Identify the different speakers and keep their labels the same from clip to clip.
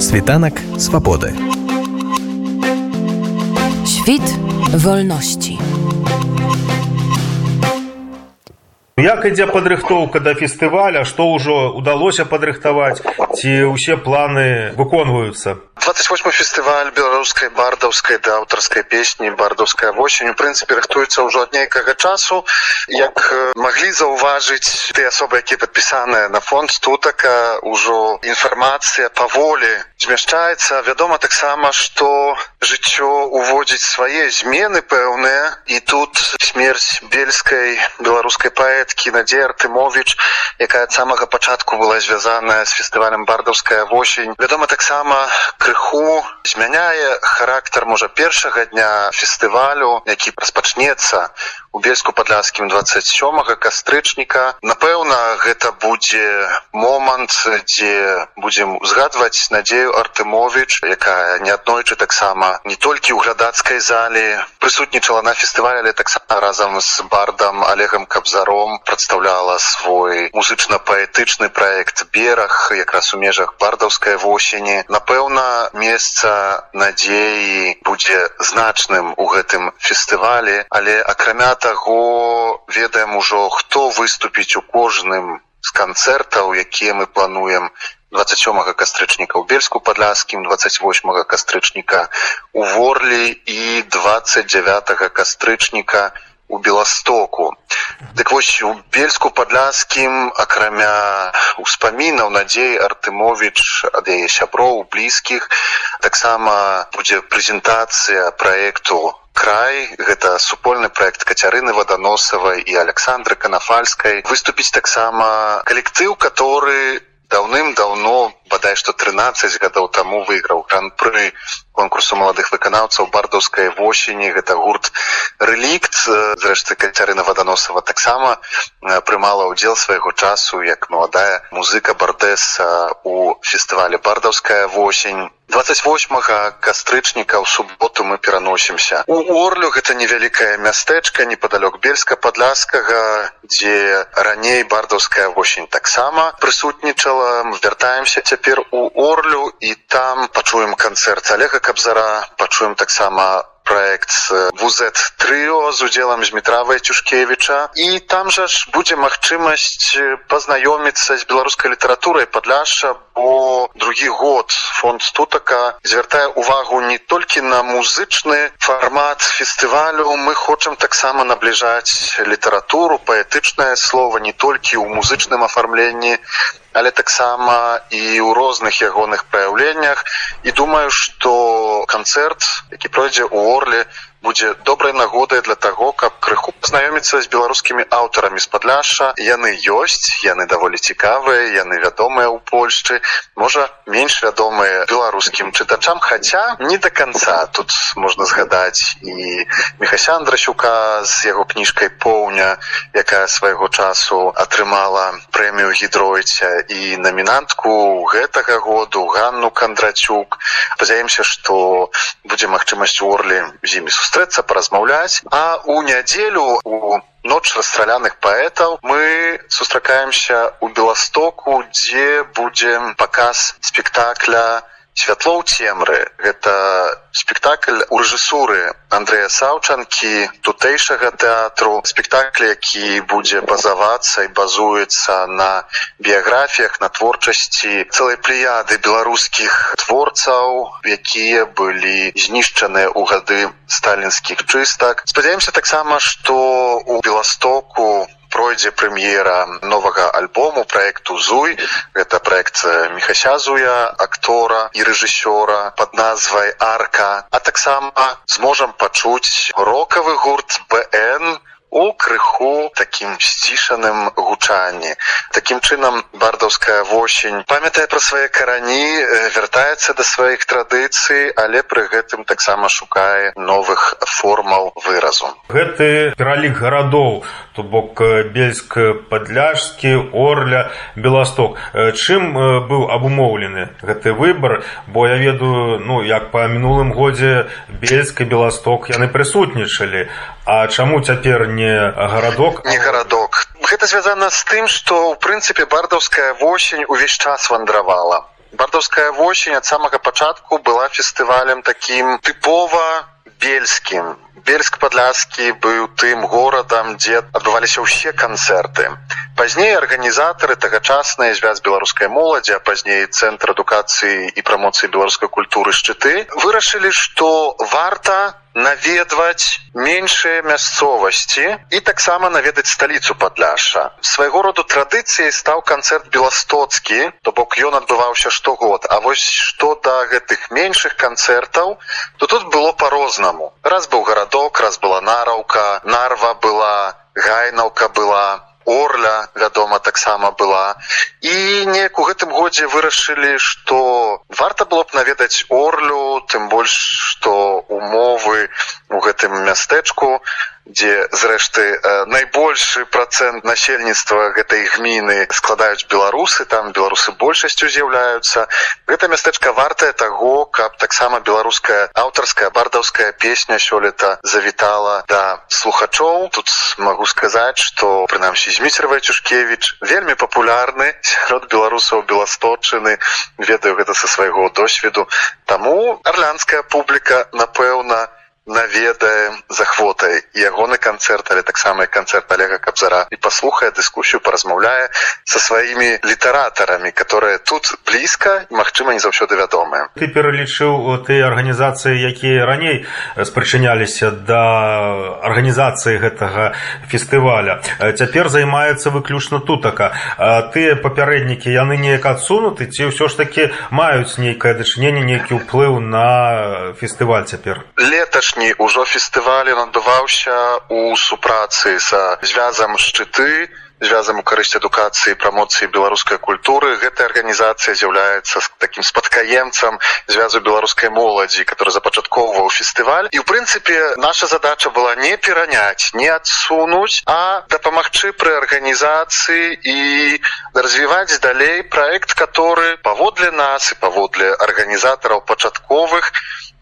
Speaker 1: Світанак свабоды.
Speaker 2: Świt wolności.
Speaker 3: Як ідзе падрыхтоўка да фестываля, што ўжо удалося падрыхтаваць, ці ўсе планы выконваюцца?
Speaker 4: 28 фестываль беларускай бардаўскай да аўтарскай песні бардаўская восень у прынцыпе рыхтуецца ўжо ад нейкага часу. Як маглі заўважыць ты асобы якія падпісаныя на фонд тутака ўжо інфармацыя паволі змяшчаецца. Вядома таксама што жыццё уводзіць свае змены пэўныя. І тут смерць бельскай беларускай паэткі надзе артымович якая ад самага пачатку была звязаная з фестывалем бардаўская восень вядома таксама крыху крыху змяняе характар можа першага дня фестывалю які распачнецца у бельску падляскім 27 кастрычніка. Напэўна гэта будзе момант дзе будзем узгадваць надзею артымович якая неаднойчы таксама не толькі ў глядацкай зале прысутнічала на фестывале але таксама разам з бардам олегам кабзаром прадстаўляла свой музычна-паэтычны проект бераг якраз у межах бардаўскай восені. Напэўна месца надзеі будзе значным у гэтым фестывалі але акрамя таго ведаем ужо хто выступіць у кожным з канцэртаў якія мы плануем. 27 кастрычніка ў бельску падляскім 28 кастрычніка у ворлі і 29 кастрычніка у беластоку. Дык вось у бельску падляскім акрамя успамінаў надзей артымович ад яе сяброў блізкіх таксама будзе прэзентацыя праекту край. Гэта супольны проект кацярыны ваданосавай і александры канафальскай. Выступіць таксама калектыў который даўным-даўно бадай што 13 гадоў таму выйграў гран-пры конкурсу маладых выканаўцаў бардаўскай восені. Гэта гурт рэлікт зрэшты кацярына ваданосава таксама прымала ўдзел свайго часу як маладая музыка бардэса у фестывале бардаўская восень 28 кастрычніка ў суботу мы пераносімся у орлю гэта невялікае мястэчка непадалёк бельска падляскага дзе раней бардаўская восень таксама прысутнічала. Вяртаемся цяпер у орлю і там пачуем канцэрт олега кабзара пачуем таксама проект вузет трыо з удзелам змітравай цюшкевіча і там жа ж будзе магчымасць пазнаёміцца з беларускай літаратурай падляша бо другі год фонд стутака звяртае увагу не толькі на музычны фармат фестывалю мы хочам таксама набліжаць літаратуру паэтычнае слово не толькі ў музычным афармленні але таксама і ў розных ягоных праяўленнях. І думаю што канцэрт які пройдзе ў орле будзе добрай нагодай для таго каб крыху пазнаёміцца з беларускімі аўтарамі з падляша яны ёсць яны даволі цікавыя яны вядомыя ў польшчы можа менш вядомыя беларускім чытачам. Хаця не до конца тут можна згадаць і мехася андрасюка з яго кніжкай поўня якая свайго часу атрымала прэмію гідройця і намінантку гэтага году ганну кандрацюк спадзяемся што будзе магчымасць у орле з імі сустрэцца сустрэцца паразмаўляць а у нядзелю у ноч расстраляных паэтаў мы сустракаемся у беластоку дзе будзем паказ спектакля святло ў цемры. Гэта спектакль у рэжысуры Андрэя саўчанкі тутэйшага тэатру. Спектакль які будзе базавацца і базуецца на біяграфіях на творчасці цэлай плеяды беларускіх творцаў якія былі знішчаныя ў гады сталінскіх чыстак. Спадзяемся таксама што у беластоку пройдзе прэм'ера новага альбому проекту зуй это проект мехася зуя актора і рэжысёра под назвай арка а таксама зможам пачуць рокавы гурт бн у крыху таким сцішаным гучанні. Таким чынам бардаўская восень памятае пра свае карані вяртаецца да сваіх традыцый але пры гэтым таксама шукае новых формаў выразу.
Speaker 3: Гэты пералік гарадоў то бок бельск падляжскі орля беласток. Чым быў абумоўлены гэты выбор бо я ведаю ну як па мінулым годзе бельска беласток яны прысутнічалі А чаму цяпер не гарадок?
Speaker 4: Не гарадок. Гэта звязана з тым што ў прынцыпе бардаўская восень увесь час вандравала. Бардаўская восень ад самага пачатку была фестывалем такім тыпова бельскім. Бельск падляскі быў тым горадам дзе адбываліся ўсе канцэрты. Пазней арганізатары тагачасныя звяз беларускай моладзі а пазней цэнтр адукацыі і прамоцыі беларускай культуры шчыты вырашылі што варта наведваць меншыя мясцовасці і таксама наведаць сталіцу падляша. Свайго роду традыцыяй стаў канцэрт беластоцкі то бок ён адбываўся штогод. А вось што да гэтых меншых канцэртаў то тут было по-рознаму раз быў гарадок раз была нараўка нарва была гайнаўка была орля вядома таксама была. І неяк у гэтым годзе вырашылі што варта было б наведаць орлю тым больш што умовы у гэтым мястэчку дзе зрэшты найбольшы працэнт насельніцтва гэтай гміны складаюць беларусы там беларусы большасцю з'яўляюцца. Гэта мястэчка вартае таго каб таксама беларуская аўтарская бардаўская песня сёлета завітала да слухачоў. Тут магу сказаць што прынамсі зміцер вайчушкевич вельмі папулярны сярод беларусаў беласточыны ведаю гэта са свайго досведу. Таму арлянская публіка напэўна наведае захвотай ягоны канцэрт але таксама і канцэрт олега кабзара. І паслухае дыскусію паразмаўляе са сваімі літаратарамі которые тут блізка магчыма не заўсёды вядомыя.
Speaker 3: Ты пералічыў тыя арганізацыі якія раней спрачыняліся да арганізацыі гэтага фестываля. Цяпер займаецца выключна тутака. Тыя папярэднікі яны неяк адсунуты ці ўсё ж таки маюць нейкае дачыненне нейкі ўплыў на фестываль цяпер?
Speaker 4: Леташ апошні ўжо фестываль адбываўся у супрацы са звязам шчыты звязам у карысць адукацыі прамоцыі беларускай культуры гэтая арганізацыя з'яўляецца такім спадкаемцам звязу беларускай моладзі который запачатковваў фестываль і ў прынцыпе наша задача была не пераняць не адсунуць а дапамагчы пры арганізацыі і развіваць далей проект который паводле нас і паводле арганізатараў пачатковых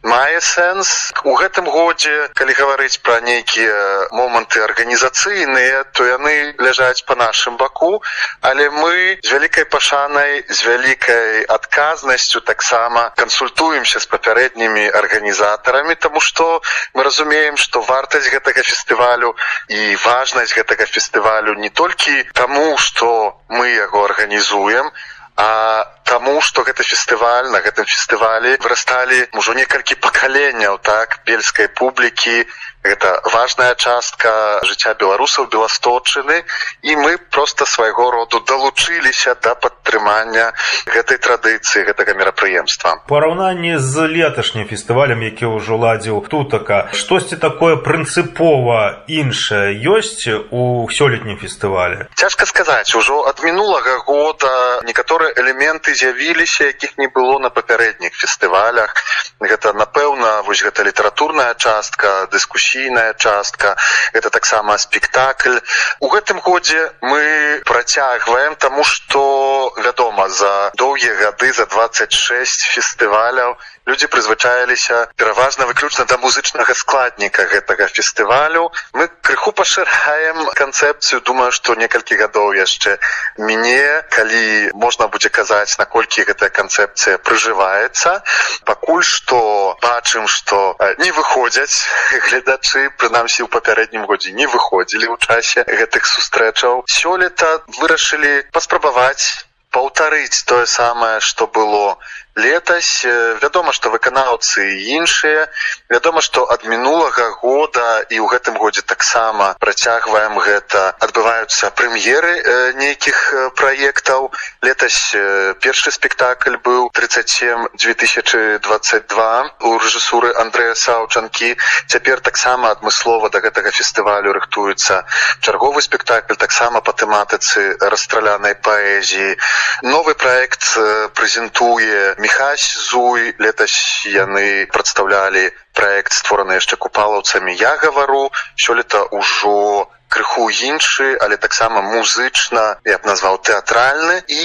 Speaker 4: мае сэнс. У гэтым годзе калі гаварыць пра нейкія моманты арганізацыйныя то яны ляжаць по нашым баку. Але мы з вялікай пашанай з вялікай адказнасцю таксама кансультуемся з папярэднімі арганізатарамі тому что мы разумеем что вартасць гэтага фестывалю і важнасць гэтага фестывалю не толькі таму что мы яго арганізуем а таму што гэты фестываль на гэтым фестывалі вырасталі ўжо некалькі пакаленняў так бельскай публікі гэта важная частка жыцця беларусаў беласточыны і мы просто свайго роду далучыліся да падтрымання гэтай традыцыі гэтага мерапрыемства.
Speaker 3: Параўнанні з леташнім фестывалем які ўжо ладзіў тутака штосьці такое прынцыпова іншае ёсць у сёлетнім фестывале?
Speaker 4: Цяжка сказаць ужо ад мінулага года некаторыя элементы з'явіліся якіх не было на папярэдніх фестывалях. Гэта напэўна вось гэта літаратурная частка дыскусі дыскусійная частка. Это таксама спектакль. У гэтым годзе мы працягваем тому что вядома за доўгія гады за 26 фестываляў. Людзі прызвычаіліся пераважна выключна да музычнага складніка гэтага фестывалю. Мы крыху пашыраем канцэпцыю думаю што некалькі гадоў яшчэ мяне калі можна будзе казаць наколькі гэтая канцэпцыя прыжываецца. Пакуль што бачым што не выходзяць гледачы прынамсі ў папярэднім годзе не выходзілі ў часе гэтых сустрэчаў. Сёлета вырашылі паспрабаваць паўтарыць тое самае што было летась. Вядома што выканаўцы іншыя. Вядома што ад мінулага года і ў гэтым годзе таксама працягваем гэта. Адбываюцца прэм'еры нейкіх праектаў. Летась першы спектакль быў 37 2022 у рэжысуры Андрэя саўчанкі. Цяпер таксама адмыслова да гэтага фестывалю рыхтуецца чарговы спектакль таксама па тэматыцы расстралянай паэзіі. Новы проект прэзентуе Михась Зуй летась яны прадстаўлялі проект створаны яшчэ купалаўцамі я гавару сёлета ўжо крыху іншы але таксама музычна я б назваў тэатральны і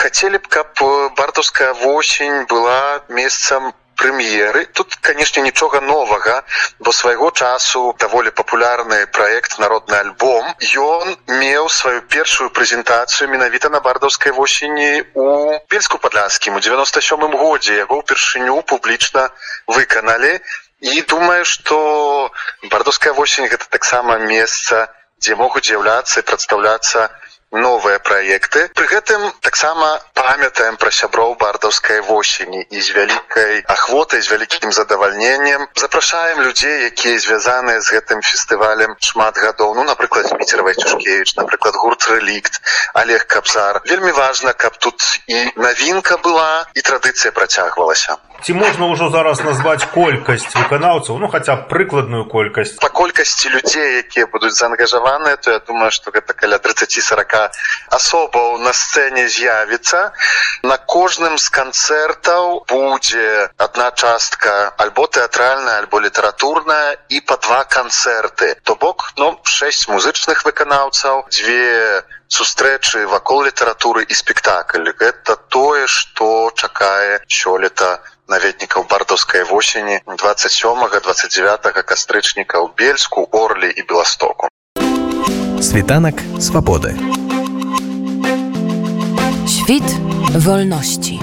Speaker 4: хацелі б каб бардаўская восень была месцам прэм'еры тут канешне нічога новага бо свайго часу даволі папулярны праект народны альбом ён меў сваю першую прэзентацыю менавіта на бардаўскай восені у бельску падляскім у 97 годзе. Яго ўпершыню публічна выканалі. І думаю што бардаўская восень гэта таксама месца дзе могуць з'яўляцца і прадстаўляцца новыя праекты. Пры гэтым таксама памятаем пра сяброў бардаўскай восені і з вялікай ахвотай з вялікім задавальненнем. Запрашаем людзей якія звязаныя з гэтым фестывалем шмат гадоў. Ну напрыклад міцер вайцюшкевич напрыклад гурт рэлікт олег кабзар. Вельмі важна каб тут і навінка была і традыцыя працягвалася.
Speaker 3: Ці можна ўжо зараз назваць колькасць выканаўцаў? Ну хаця прыкладную колькасць.
Speaker 4: Па колькасці людзей якія будуць заангажаваныя то я думаю что гэта каля 30-40 асобаў на сцэне з'явіцца. На кожным з канцэртаў будзе адна частка альбо тэатральная альбо літаратурная і па два канцэрты. То бок ну шэсць музычных выканаўцаў дзве сустрэчы вакол літаратуры і спектакль. Гэта тое што чакае сёлета наведнікаў бардаўскай восені 27 29 кастрычніка ў бельску орлі і беластоку.
Speaker 1: Світанак свабоды.
Speaker 2: Świt wolności.